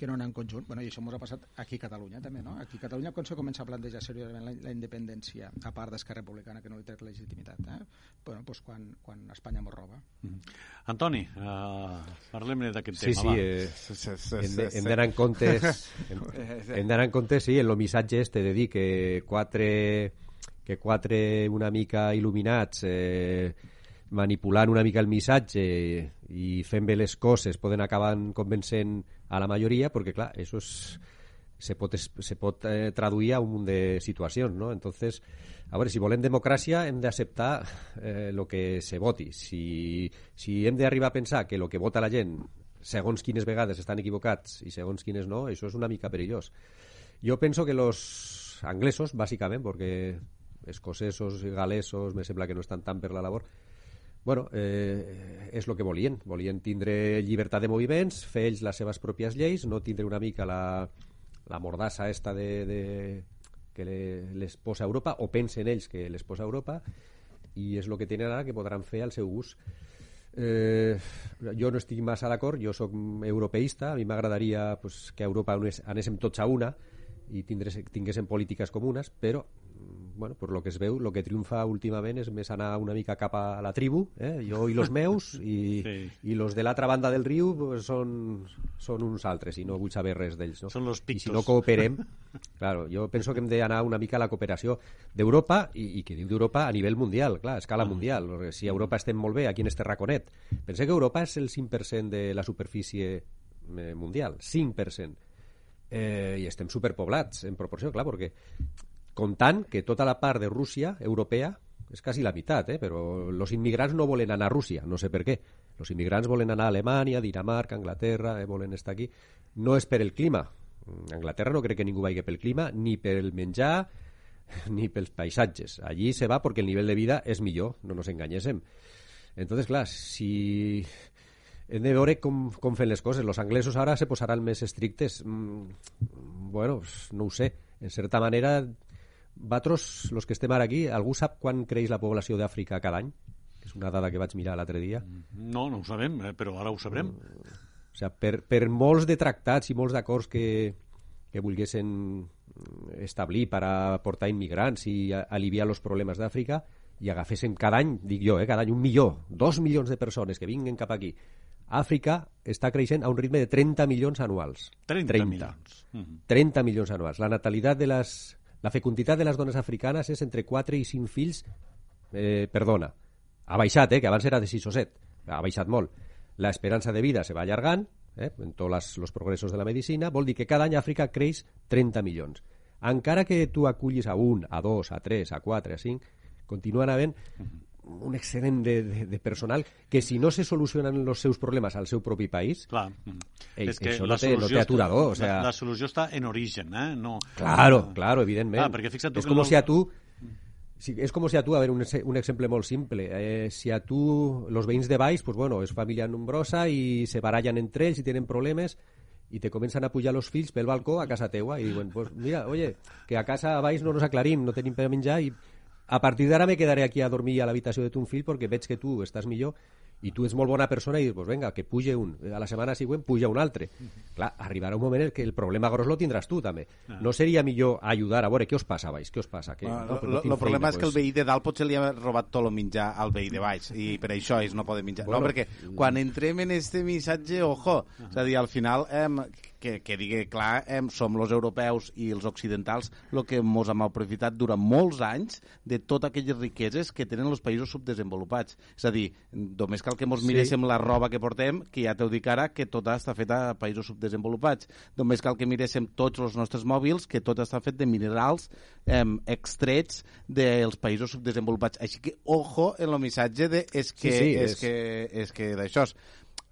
que no anar en conjunt. Bueno, I això ens ha passat aquí a Catalunya també, no? Aquí a Catalunya quan se comença a plantejar seriosament la, la independència, a part d'Esquerra Republicana, que no li trec legitimitat, eh? bueno, doncs quan, quan Espanya mos roba. Antoni, uh, parlem d'aquest Sí, tema sí, va. eh, hem d'anar en comptes hem, hem d'anar en compte, sí, en el missatge este de dir que quatre que quatre una mica il·luminats eh, manipulant una mica el missatge i fent bé les coses poden acabar convencent a la majoria perquè clar, això és, se pot, se pot eh, traduir a un munt de situacions, no? Entonces, a veure, si volem democràcia hem d'acceptar eh, lo que se voti. Si, si hem d'arribar a pensar que el que vota la gent segons quines vegades estan equivocats i segons quines no, això és una mica perillós. Jo penso que los anglesos, bàsicament, perquè escocesos i galesos me sembla que no estan tant per la labor, bueno, eh, és el que volien. Volien tindre llibertat de moviments, fer ells les seves pròpies lleis, no tindre una mica la, la mordassa esta de, de, que les posa Europa, o pensen ells que les posa Europa, i és el que tenen ara que podran fer al seu gust. Eh, jo no estic massa d'acord, jo sóc europeista, a mi m'agradaria pues, que a Europa anéssim tots a una i tinguéssim polítiques comunes, però bueno, per lo que es veu, el que triomfa últimament és més anar una mica cap a la tribu, eh? jo i los meus, i, sí. i los de l'altra banda del riu pues, són, són uns altres, i no vull saber res d'ells. No? Són los pictos. I si no cooperem, claro, jo penso que hem d'anar una mica a la cooperació d'Europa, i, i que diu d'Europa a nivell mundial, clar, a escala mm. mundial. Si a Europa estem molt bé, aquí en este raconet. Pensé que Europa és el 5% de la superfície eh, mundial, 5%. Eh, i estem superpoblats en proporció, clar, perquè comptant que tota la part de Rússia europea és quasi la meitat, eh? però els immigrants no volen anar a Rússia, no sé per què. Els immigrants volen anar a Alemanya, Dinamarca, Anglaterra, eh? volen estar aquí. No és per el clima. A Anglaterra no crec que ningú vagi pel clima, ni pel menjar, ni pels paisatges. Allí se va perquè el nivell de vida és millor, no nos enganyéssim. Entonces, clar, si hem de veure com, com fem les coses. Els anglesos ara se posaran més estrictes. Mm, bueno, no ho sé. En certa manera Vatros, los que estem ara aquí, algú sap quan creix la població d'Àfrica cada any? És una dada que vaig mirar l'altre dia. No, no ho sabem, eh, però ara ho sabrem. Uh, o sigui, per, per molts de tractats i molts d'acords que, que volguessin establir per a portar immigrants i aliviar els problemes d'Àfrica, i agaféssim cada any, dic jo, eh, cada any un milió, dos milions de persones que vinguen cap aquí. Àfrica està creixent a un ritme de 30 milions anuals. 30, 30. milions. 30 milions anuals. La natalitat de les la fecunditat de les dones africanes és entre 4 i 5 fills eh, per dona. Ha baixat, eh, que abans era de 6 o 7. Ha baixat molt. L'esperança de vida se va allargant, eh, en tots els progressos de la medicina, vol dir que cada any Àfrica creix 30 milions. Encara que tu acullis a un, a dos, a tres, a quatre, a cinc, continuen havent un excedent de, de, de personal que si no se solucionen els seus problemes al seu propi país Clar. Ei, és que això no té, no té aturador o sea... la, la solució està en origen eh? no, claro, no... claro, evidentment ah, perquè fixa't tu és com si a tu si, és com si a tu, a veure, un, un exemple molt simple, eh, si a tu, els veïns de baix, pues bueno, és família nombrosa i se barallen entre ells i tenen problemes i te comencen a pujar els fills pel balcó a casa teua i diuen, pues mira, oye, que a casa a baix no nos aclarim, no tenim per menjar i a partir d'ara me quedaré aquí a dormir a l'habitació de ton fill perquè veig que tu estàs millor i tu ets molt bona persona i dius, pues venga, que puge un, a la setmana següent puja un altre. Uh -huh. Clar, arribarà un moment en què el problema gros lo tindràs tu també. Uh -huh. No seria millor ajudar a veure què us passa, baix, què us passa? Que, no, no, no, el problema és que el veí de dalt potser li ha robat tot el menjar al veí de baix i per això ells no poden menjar. Bueno, no, perquè quan entrem en este missatge, ojo, uh -huh. és a dir, al final eh, que, que digui clar, eh, som els europeus i els occidentals el que ens hem aprofitat durant molts anys de totes aquelles riqueses que tenen els països subdesenvolupats. És a dir, només cal que ens miréssim sí. la roba que portem, que ja t'ho dic ara, que tota està feta a països subdesenvolupats. Només cal que miréssim tots els nostres mòbils, que tot està fet de minerals eh, extrets dels països subdesenvolupats. Així que, ojo en el missatge de és que, sí, sí, és, és que, és que d'això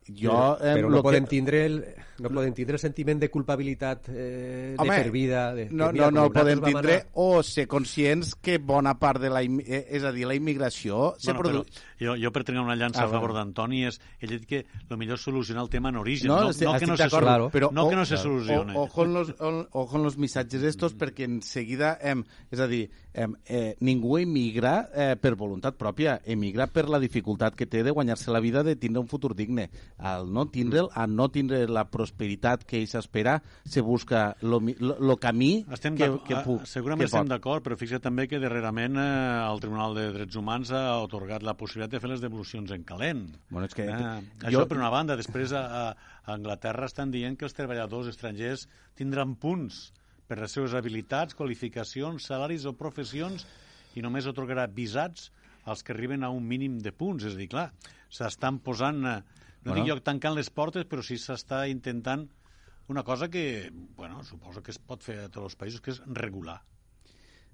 jo, eh, però no podem, que... tindre el, no podem tindre el sentiment de culpabilitat eh, Home, de per vida. De, no, no, no el podem tindre anar... o ser conscients que bona part de la... Eh, és a dir, la immigració... Bueno, se produ... jo, jo per tenir una llança ah, a favor d'Antoni és ell dit que el millor solucionar el tema en origen, no, no, no, que, no se, claro, però, no o, que no se solucione. O, ojo, en los, o, ojo en los missatges estos, mm. perquè en seguida, eh, és a dir, eh, eh, ningú emigra eh, per voluntat pròpia, emigra per la dificultat que té de guanyar-se la vida, de tindre un futur digne al no tindre'l, a no tindre la prosperitat que ell s'espera, se busca el camí estem que, que puc. Segurament que estem d'acord, però fixa't també que darrerament eh, el Tribunal de Drets Humans ha otorgat la possibilitat de fer les devolucions en calent. Bueno, és que... Eh, jo... Això per una banda. Després a, a Anglaterra estan dient que els treballadors estrangers tindran punts per les seves habilitats, qualificacions, salaris o professions i només otorgarà visats als que arriben a un mínim de punts. És a dir, clar, s'estan posant eh, no bueno. dic jo tancant les portes, però sí s'està intentant una cosa que, bueno, suposo que es pot fer a tots els països, que és regular.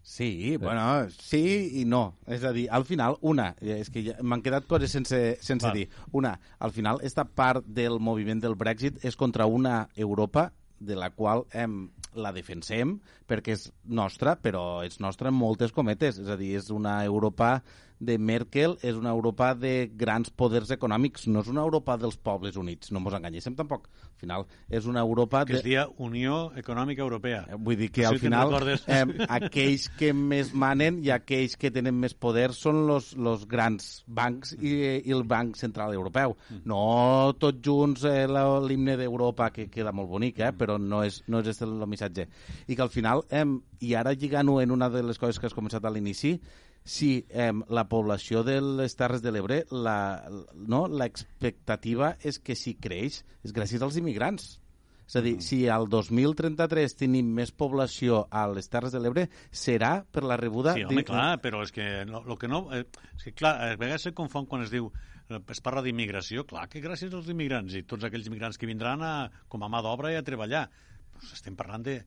Sí, bueno, sí i no. És a dir, al final, una, és que ja m'han quedat coses sense, sense dir. Una, al final, esta part del moviment del Brexit és contra una Europa de la qual hem, la defensem perquè és nostra, però és nostra en moltes cometes. És a dir, és una Europa de Merkel és una Europa de grans poders econòmics, no és una Europa dels pobles units, no ens enganyéssim tampoc. Al final és una Europa... Que de... es dia Unió Econòmica Europea. Eh, Vull dir que No sé al final eh, aquells que més manen i aquells que tenen més poder són los, los grans bancs i, i el Banc Central Europeu. No tots junts eh, l'himne d'Europa, que queda molt bonic, eh, però no és, no és el missatge. I que al final, eh, i ara lligant-ho en una de les coses que has començat a l'inici, si eh, la població de les Terres de l'Ebre, la, no, l'expectativa és que si creix és gràcies als immigrants. És a dir, si al 2033 tenim més població a les Terres de l'Ebre, serà per la rebuda... Sí, home, de- clar, però és que no, lo que no... Eh, és que, clar, a vegades se confon quan es diu eh, es parla d'immigració, clar que gràcies als immigrants i tots aquells immigrants que vindran a, com a mà d'obra i a treballar. Pues estem parlant de,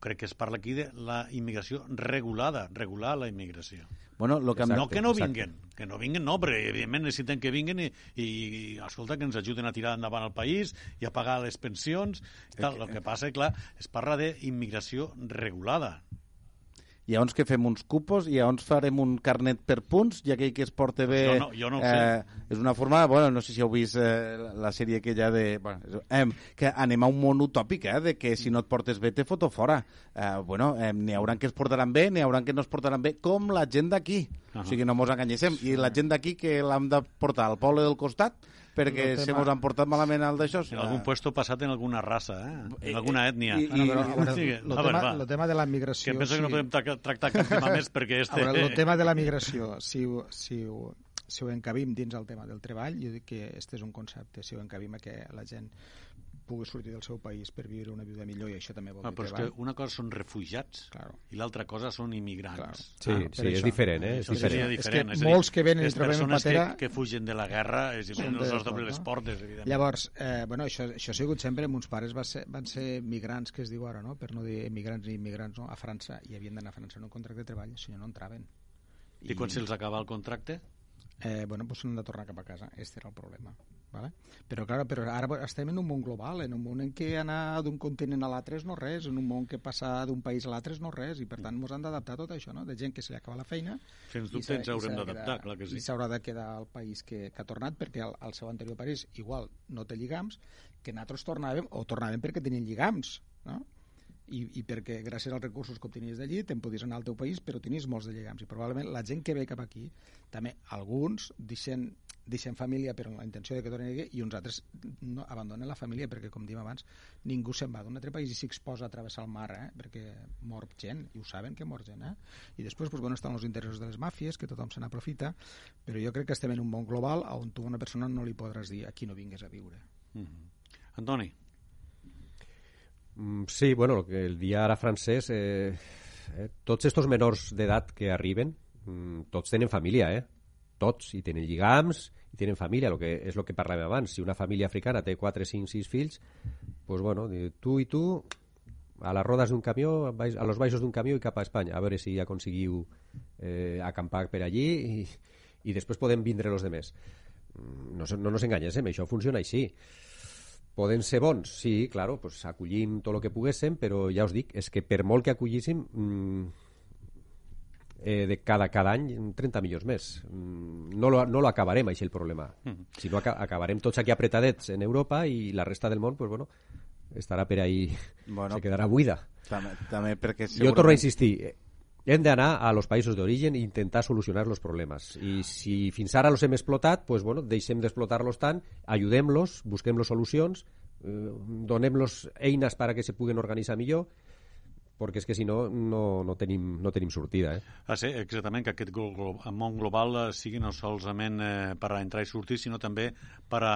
crec que es parla aquí de la immigració regulada, regular la immigració. Bueno, lo que em- no que no exacte. vinguen, que no vinguen no, però evidentment necessiten que vinguen i, i, i escolta, que ens ajuden a tirar endavant el país i a pagar les pensions. i Tal. El que passa, clar, es parla d'immigració regulada. Ha uns que fem uns cupos i uns farem un carnet per punts i aquell que es porta bé... Jo no- jo no sé. És una forma... Bueno, no sé si heu vist eh, la sèrie aquella de... Bueno, eh, que anem a un món utòpic, eh, de que si no et portes bé te foto fora. Eh, bueno, eh, n'hi hauran que es portaran bé, n'hi hauran que no es portaran bé, com la gent d'aquí. Ahà. O sigui, no mos enganyéssim. I la gent d'aquí que l'hem de portar al poble del costat perquè El se mos han portat malament al d'això. En algun puesto passat en alguna raça, eh? en alguna ètnia. i- Bueno, però, veure, Sí, el, a veure, tema, va. el tema de la migració... que penso que no podem tra- tractar cap tema més perquè A este... veure, el tema de la migració, si ho, si, ho, si ho encabim dins el tema del treball, jo dic que este és un concepte, si ho encabim a que la gent pugui sortir del seu país per viure una vida millor, i això també vol Ah, dir però és que treball. una cosa són refugiats Claro. i l'altra cosa són immigrants. Claro. Sí, Ah, sí, és diferent, eh? És diferent. És que diferent. és a dir, molts que venen i trobem en persones patera- que, que fugen de la guerra és, Són no de els tot, obren les no? portes, evidentment. Llavors, eh, bueno, això, això ha sigut sempre, mons pares va ser, van ser migrants, que es diu ara, no? per no dir migrants ni immigrants, no? a França, i havien d'anar a França en un contracte de treball, si no, no entraven. I quan se'ls acaba el contracte? eh, bueno, pues han de tornar cap a casa. Este era el problema. ¿Vale? Però, clar, però ara estem en un món global, en un món en què anar d'un continent a l'altre és no res, en un món que passar d'un país a l'altre és no res, i per tant ens han d'adaptar a tot això, no? de gent que se li acaba la feina Sens dubte ens haurem d'adaptar, clar que sí. I s'haurà de quedar al país que, que ha tornat, perquè al, al seu anterior país igual no té lligams, que nosaltres tornàvem, o tornàvem perquè tenien lligams, no? I, i perquè gràcies als recursos que obtenies d'allí te'n podies anar al teu país però tenies molts de lligams i probablement la gent que ve cap aquí també alguns deixen, deixen família però amb la intenció de que tornin aquí i uns altres no, abandonen la família perquè com diem abans ningú se'n va d'un altre país i s'exposa a travessar el mar eh? perquè mor gent i ho saben que mor gent eh? i després pues, bueno, estan els interessos de les màfies que tothom se n'aprofita però jo crec que estem en un món global on tu a una persona no li podràs dir aquí no vingues a viure Mhm. Antoni, Mm, Sí, bueno, el dia ara francès, eh, eh, tots estos menors d'edat que arriben, mm, tots tenen família, eh? Tots, i tenen lligams, i tenen família, lo que és el que parlàvem abans. Si una família africana té 4, 5, 6 fills, pues bueno, tu i tu a les rodes d'un camió, a los baixos d'un camió i cap a Espanya, a veure si aconseguiu eh, acampar per allí i, i després podem vindre los demés. Mm, No, no nos enganyéssim, això funciona així. Poden ser bons? Sí, claro, pues acollim tot el que poguéssim, però ja us dic, és que per molt que acollíssim, mm, eh, de cada, cada any 30 milions més. Mm, no, lo, no lo acabarem, així el problema. Si no, aca acabarem tots aquí apretadets en Europa i la resta del món, pues bueno, estarà per ahí, Bueno, se quedarà buida. També, també perquè Jo torno a insistir, eh, hem d'anar a los països d'origen i intentar solucionar els problemes. I si fins ara els hem explotat, pues, bueno, deixem d'explotar-los tant, ajudem-los, busquem-los solucions, eh, donem-los eines per a que se puguen organitzar millor, perquè és que si no, no, no, tenim, no tenim sortida. Eh? Ah, sí, exactament, que aquest món global eh, sigui no solament eh, per a entrar i sortir, sinó també per a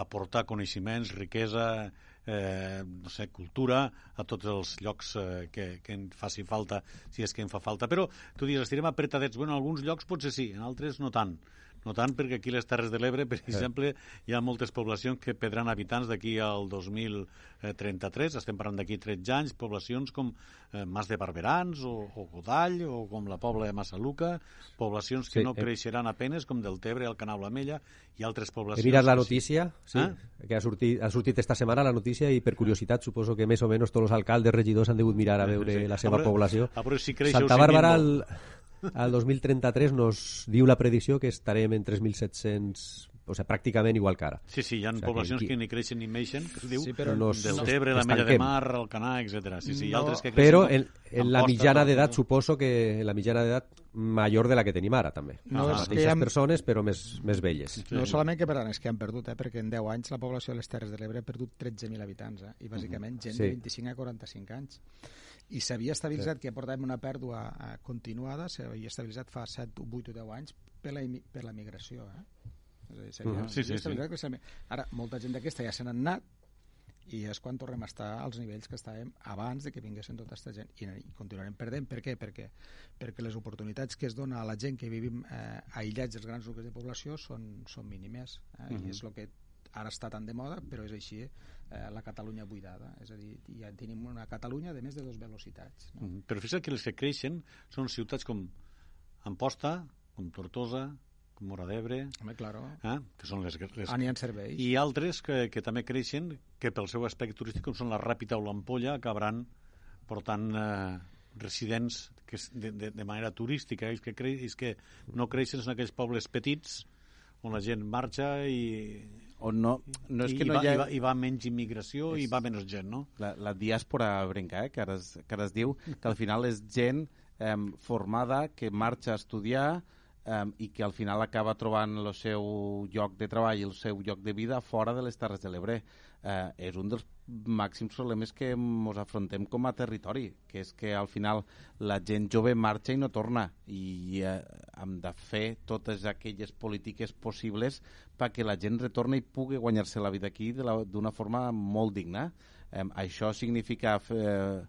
aportar coneixements, riquesa, eh, no sé, cultura a tots els llocs eh, que, que en faci falta, si és que en fa falta. Però tu dius, estirem apretadets. Bueno, en alguns llocs potser sí, en altres no tant. No tant perquè aquí les Terres de l'Ebre, per exemple, hi ha moltes poblacions que perdran habitants d'aquí al 2033, estem parlant d'aquí 13 anys, poblacions com eh, Mas de Barberans o, o Godall o com la Pobla de Massaluca, poblacions que Sí, no eh. creixeran apenes, com del Tebre, el Canal La Mella i altres He poblacions. mirat la notícia, sí, Ah? que ha sortit, ha sortit esta setmana la notícia i per curiositat suposo que més o menys tots els alcaldes, regidors han degut mirar a veure Sí. la seva A veure- població. a veure si creix Santa Bàrbara, el, al 2033 nos diu la predicció que estarem en 3.700 o sigui, pràcticament igual que ara. Sí, sí, hi ha O sigui, poblacions aquí- que ni creixen ni meixen, que es diu, Sí, però no- del no- Tebre, la. Mella de Mar, el Canà, etc. Sí, sí, hi ha No, altres que creixen. Però en, en la mitjana d'edat suposo que en la mitjana d'edat major de la que tenim ara, també. No, les és que mateixes hi ha- persones, però més, més velles. Sí. No solament que perdran, és que han perdut, eh? perquè en 10 anys la població de les Terres de l'Ebre ha perdut 13.000 habitants, eh? i bàsicament gent Sí. de 25 a 45 anys. I s'havia estabilitzat, que ja portàvem una pèrdua eh, continuada, s'havia estabilitzat fa 7, 8 o 10 anys per la, per la migració. Eh? És a dir, s'havia, Mhm. Sí, sí, sí. s'havia- Ara, molta gent d'aquesta ja se n'han anat, i és quan tornem a estar als nivells que estàvem abans de que vinguessin tota aquesta gent i, i continuarem perdent. Per què? Perquè, perquè les oportunitats que es dona a la gent que vivim eh, aïllats dels grans nuclis de població són, són mínimes eh? i és el que ara està tan de moda però és així eh, la Catalunya buidada és a dir, ja tenim una Catalunya de més de dues velocitats no? Mhm. Però fixa't que les que creixen són ciutats com Amposta, com Tortosa, com Mora d'Ebre, Home, claro, eh? que són les, les... ah, serveis I altres que, que també creixen, que pel seu aspecte turístic, com són la Ràpita o l'Ampolla, acabaran portant eh, residents que de, de, de manera turística. És que, cre és que no creixen en aquells pobles petits on la gent marxa i, O no, no és i, que no va, hi ha... i, va, i va menys immigració i va menys gent, no? la, la diàspora brenca, eh, que, ara es, que ara es diu, que al final és gent eh, formada que marxa a estudiar eh, i que al final acaba trobant el seu lloc de treball i el seu lloc de vida fora de les Terres de l'Ebre. Eh, és un dels màxims problemes que ens afrontem com a territori, que és que al final la gent jove marxa i no torna i eh, hem de fer totes aquelles polítiques possibles perquè la gent retorni i pugui guanyar-se la vida aquí d'una forma molt digna. Eh, això significa eh,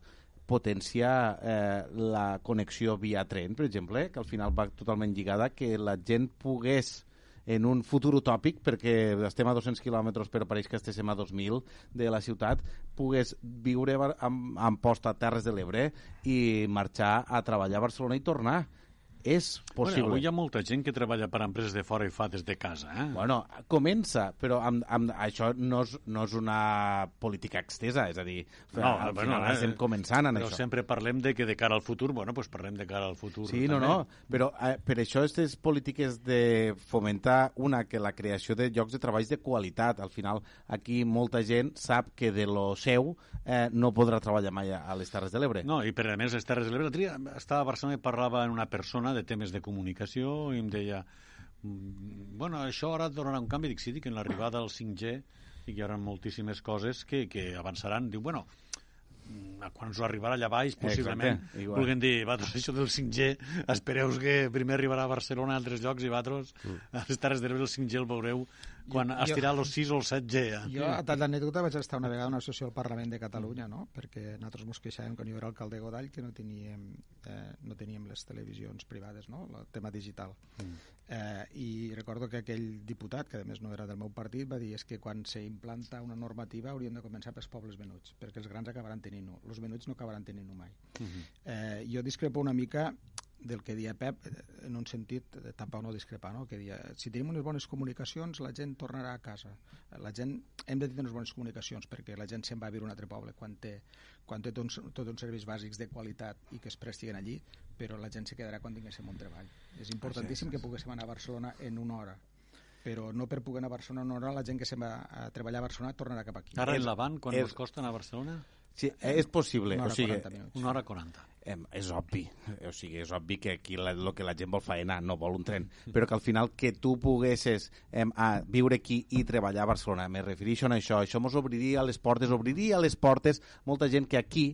potenciar eh, la connexió via tren, per exemple, que al final va totalment lligada que la gent pogués en un futur utòpic, perquè estem a 200 quilòmetres però pareix que estéssim a 2.000 de la ciutat, pogués viure a Terres de l'Ebre i marxar a treballar a Barcelona i tornar. És possible. Bueno, avui hi ha molta gent que treballa per empreses de fora i fa des de casa, eh? Bueno, comença, però amb, amb, això no és, no és una política extesa, és a dir, No, al bueno, final eh, estem començant en però això. sempre parlem de que de cara al futur, bueno, pues parlem de cara al futur. Sí, no, també. no, però eh, per això aquestes polítiques de fomentar una, que la creació de llocs de treballs de qualitat. Al final, aquí molta gent sap que de lo seu eh, no podrà treballar mai a a les Terres de l'Ebre. No, i per a més les Terres de l'Ebre, l'altre dia estava a Barcelona i parlava amb una persona de temes de comunicació i em deia "Mm, bueno, això ara donarà un canvi, dic sí, dic en l'arribada al 5G i que hi haurà moltíssimes coses que, que avançaran, diu, bueno mm, quan us arribarà allà baix, possiblement Exacte, igual. vulguin dir, vosaltres, això del 5G espereu que primer arribarà a Barcelona a altres llocs i vosaltres a les Terres de l'Ebre el 5G el veureu quan Jo- estirà els 6 o el 7G eh? Jo, a tal d'anècdota, vaig estar una vegada a una sessió al Parlament de Catalunya, no? perquè nosaltres ens queixàvem quan hi era alcalde Godall que no teníem, eh, no teníem les televisions privades, no? el tema digital. Mm. Eh, I recordo que aquell diputat, que a més no era del meu partit, va dir és que quan s'implanta una normativa hauríem de començar pels pobles venuts, perquè els grans acabaran tenint-ho, els venuts no acabaran tenint-ho mai. Uh -huh. Eh, jo discrepo una mica del que dia Pep, eh, en un sentit, eh, tampoc no discrepar, no? que dia, si tenim unes bones comunicacions, la gent tornarà a casa. La gent, hem de tenir unes bones comunicacions perquè la gent se'n va a viure a un altre poble quan té, quan té tots, tots uns serveis bàsics de qualitat i que es prestiguen allí, però la gent se quedarà quan tinguéssim un treball. És importantíssim que poguéssim anar a Barcelona en una hora però no per poder anar a Barcelona en una hora la gent que se'n va a treballar a Barcelona tornarà cap aquí. Ara És- en l'avant, quan és- us costa anar a Barcelona? Sí, és possible. Una O hora, sigui, 40 minuts. Una hora 40. Em, és obvi, o sigui, és obvi que aquí la, el que la gent vol faenar, no vol un tren, però que al final que tu poguessis em, a viure aquí i treballar a Barcelona, me refereixo a això, això mos obriria les portes, obriria les portes molta gent que aquí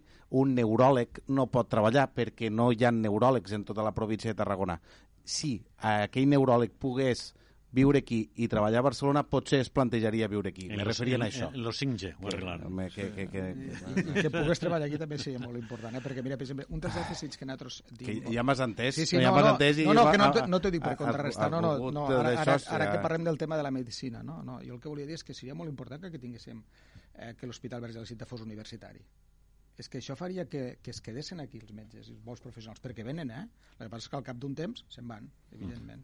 un neuròleg no pot treballar perquè no hi ha neuròlegs en tota la província de Tarragona. Si aquell neuròleg pogués viure aquí i treballar a Barcelona, potser es plantejaria viure aquí. Me referien a això. En los 5G, ho arreglaran. Home, que, que, que, I que pogués treballar aquí també seria molt important, eh? perquè mira, per exemple, un dels dèficits que nosaltres que ja m'has entès. Sí, sí, ja no, m'has no, entès i no, no, que no, no t'ho dic per contrarrestar, no, no, no ara, ara, ara ja- que parlem del tema de la medicina, no, no, jo el que volia dir és que seria molt important que tinguéssim eh, que l'Hospital Verge de la Cinta fos universitari. És que això faria que, que es quedessin aquí els metges i els bons professionals, perquè venen, eh? El que passa és que al cap d'un temps se'n van, evidentment.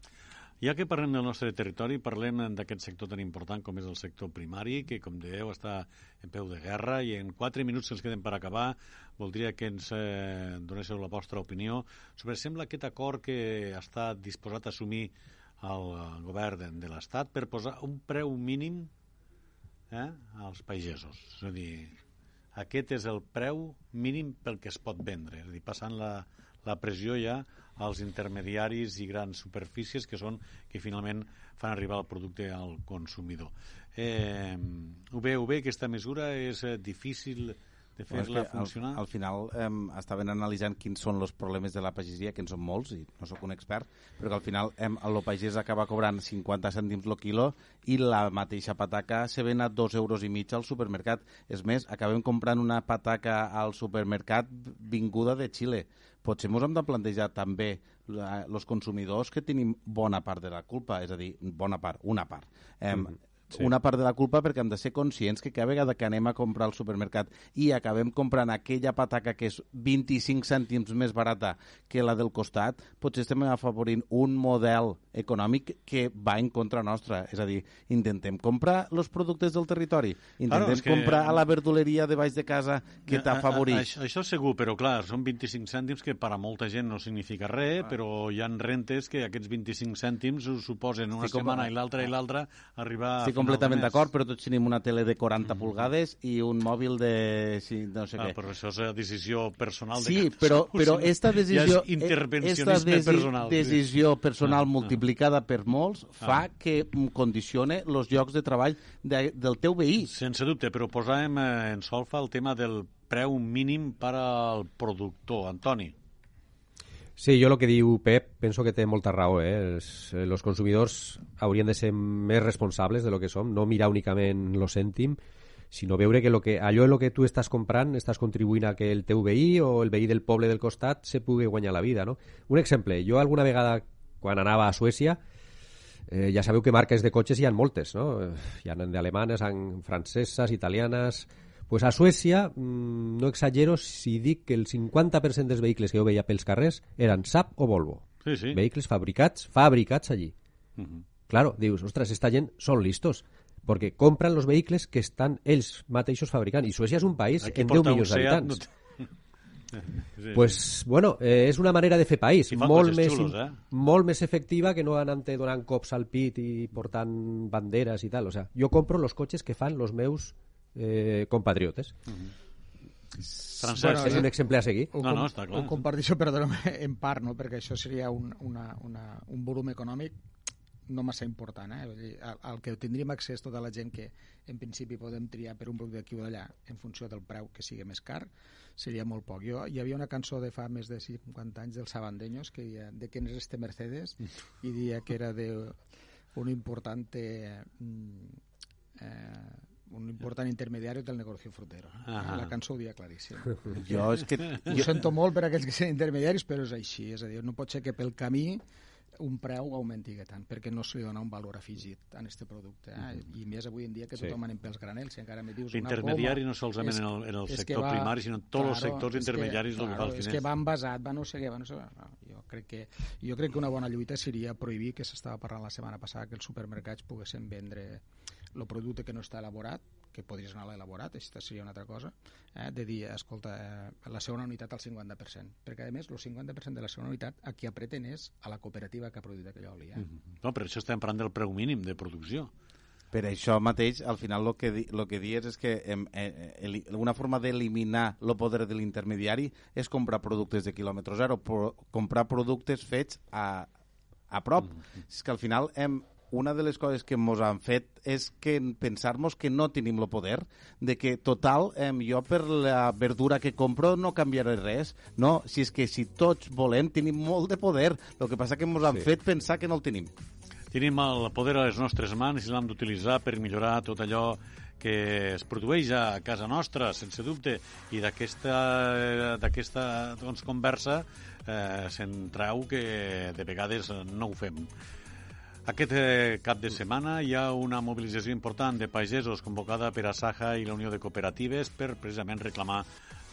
Ja que parlem del nostre territori, parlem d'aquest sector tan important com és el sector primari, que, com dèieu, està en peu de guerra, i en quatre minuts que ens queden per acabar, voldria que ens eh, donéssiu la vostra opinió sobre, sembla, aquest acord que està disposat a assumir el govern de, l'Estat per posar un preu mínim eh, als pagesos. És a dir, aquest és el preu mínim pel que es pot vendre, és a dir, passant la, la pressió ja als intermediaris i grans superfícies que són que finalment fan arribar el producte al consumidor. Eh, ho veu bé, aquesta mesura és eh, difícil de fer-la funcionar? Al, al final eh, estaven analitzant quins són els problemes de la pagesia, que en són molts, i no sóc un expert, però que al final eh, el pagès acaba cobrant 50 cèntims el quilo i la mateixa pataca se ven a dos euros i mig al supermercat. És més, acabem comprant una pataca al supermercat vinguda de Xile potser ens hem de plantejar també els consumidors que tenim bona part de la culpa, és a dir, bona part, una part. Eh, mm -hmm sí. una part de la culpa perquè hem de ser conscients que cada vegada que anem a comprar al supermercat i acabem comprant aquella pataca que és 25 cèntims més barata que la del costat, potser estem afavorint un model econòmic que va en contra nostra. És a dir, intentem comprar els productes del territori, intentem claro, que... comprar a la verduleria de baix de casa que t'ha favorit. Això, això segur, però clar, són 25 cèntims que per a molta gent no significa res, ah. però hi han rentes que aquests 25 cèntims ho suposen una sí, setmana com... i l'altra i l'altra arribar sí, completament d'acord, però tots tenim una tele de 40 mm. pulgades i un mòbil de... Sí, no sé ah, què. Però això és decisió personal sí, de Sí, però, però esta decisió... Ja és intervencionisme esta desi personal. decisió personal ah, multiplicada ah. per molts fa ah. que condicione els llocs de treball de, del teu veí. Sense dubte, però posàvem eh, en solfa el tema del preu mínim per al productor. Antoni. Sí, jo el que diu Pep penso que té molta raó. Eh? Els, els consumidors haurien de ser més responsables de lo que som, no mirar únicament lo cèntim, sinó veure que, lo que allò en lo que tu estàs comprant estàs contribuint a que el teu veí o el veí del poble del costat se pugui guanyar la vida. No? Un exemple, jo alguna vegada quan anava a Suècia eh, ja sabeu que marques de cotxes hi ha moltes, no? Hi ha d'alemanes, franceses, italianes, pues a Suècia, mmm, no exagero si dic que el 50% dels vehicles que jo veia pels carrers eren Saab o Volvo. Sí, sí. Vehicles fabricats, fabricats allí. Uh -huh. Claro, dius, ostres, esta gent són listos perquè compren els vehicles que estan ells mateixos fabricant. I Suècia és un país Aquí en 10 milions d'habitants. No Sí, pues, bueno, eh, és una manera de fer país molt més, xulos, eh? molt més efectiva que no anant donant cops al pit i portant banderes i tal. O sea, jo compro els cotxes que fan els meus eh, compatriotes. Uh -huh. Francesc, bueno, és un exemple a seguir. Ho, no, no, està clar. Ho comparteixo, perdona'm, en part, no? perquè això seria un, una, una, un volum econòmic no massa important. Eh? Vull dir, al, al que tindríem accés tota la gent que en principi podem triar per un producte d'aquí o d'allà en funció del preu que sigui més car, seria molt poc. Jo, hi havia una cançó de fa més de 50 anys dels Sabandeños que deia de quién es este Mercedes i dia que era de un importante mm, eh, un important intermediari del negoci frutero. Ah la cançó ho dia claríssim. Jo és que... Ho sento molt per aquells que són intermediaris, però és així. És a dir, no pot ser que pel camí un preu augmenti tant, perquè no se li dona un valor afegit a aquest producte. Eh? Mm. I més avui en dia que tothom sí. anem pels granels, si encara me dius una Intermediari no solament és, en el, en el sector va, primari, sinó en tots claro, els sectors intermediaris que, claro, És que van basat, van no sé què, van no sé què. Jo crec que, jo crec que una bona lluita seria prohibir, que s'estava parlant la setmana passada, que els supermercats poguessin vendre el producte que no està elaborat, que podries anar a elaborat, això seria una altra cosa, eh, de dir, escolta, eh, la segona unitat al 50%, perquè a més el 50% de la segona unitat a qui apreten és a la cooperativa que ha produït aquell oli. Eh? Mm -hmm. No, però això estem parlant del preu mínim de producció. Per això mateix, al final, el que, di, lo que dius és que em, eh, eh, una forma d'eliminar el poder de l'intermediari és comprar productes de quilòmetre zero, pro, comprar productes fets a, a prop. Mm -hmm. És que al final hem, una de les coses que ens han fet és que pensar-nos que no tenim el poder, de que total, eh, jo per la verdura que compro no canviaré res. No, si és que si tots volem, tenim molt de poder. El que passa que ens han sí. fet pensar que no el tenim. Tenim el poder a les nostres mans i l'hem d'utilitzar per millorar tot allò que es produeix a casa nostra, sense dubte, i d'aquesta doncs, conversa eh, se'n treu que de vegades no ho fem. Aquest eh, cap de setmana hi ha una mobilització important de pagesos convocada per Asaja i la Unió de Cooperatives per precisament reclamar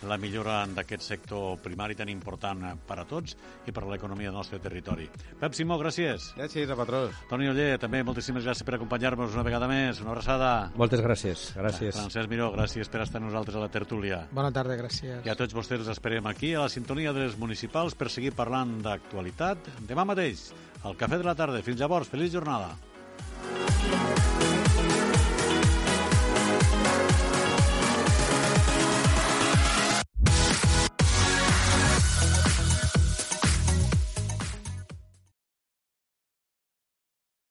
la millora d'aquest sector primari tan important per a tots i per a l'economia del nostre territori. Pep Simó, gràcies. Gràcies a patrós. Toni Oller, també moltíssimes gràcies per acompanyar-nos una vegada més. Una abraçada. Moltes gràcies. Gràcies. Francesc Miró, gràcies per estar amb nosaltres a la tertúlia. Bona tarda, gràcies. I a tots vostès els esperem aquí, a la sintonia de les municipals, per seguir parlant d'actualitat demà mateix, al Cafè de la Tarda. Fins llavors, feliç jornada.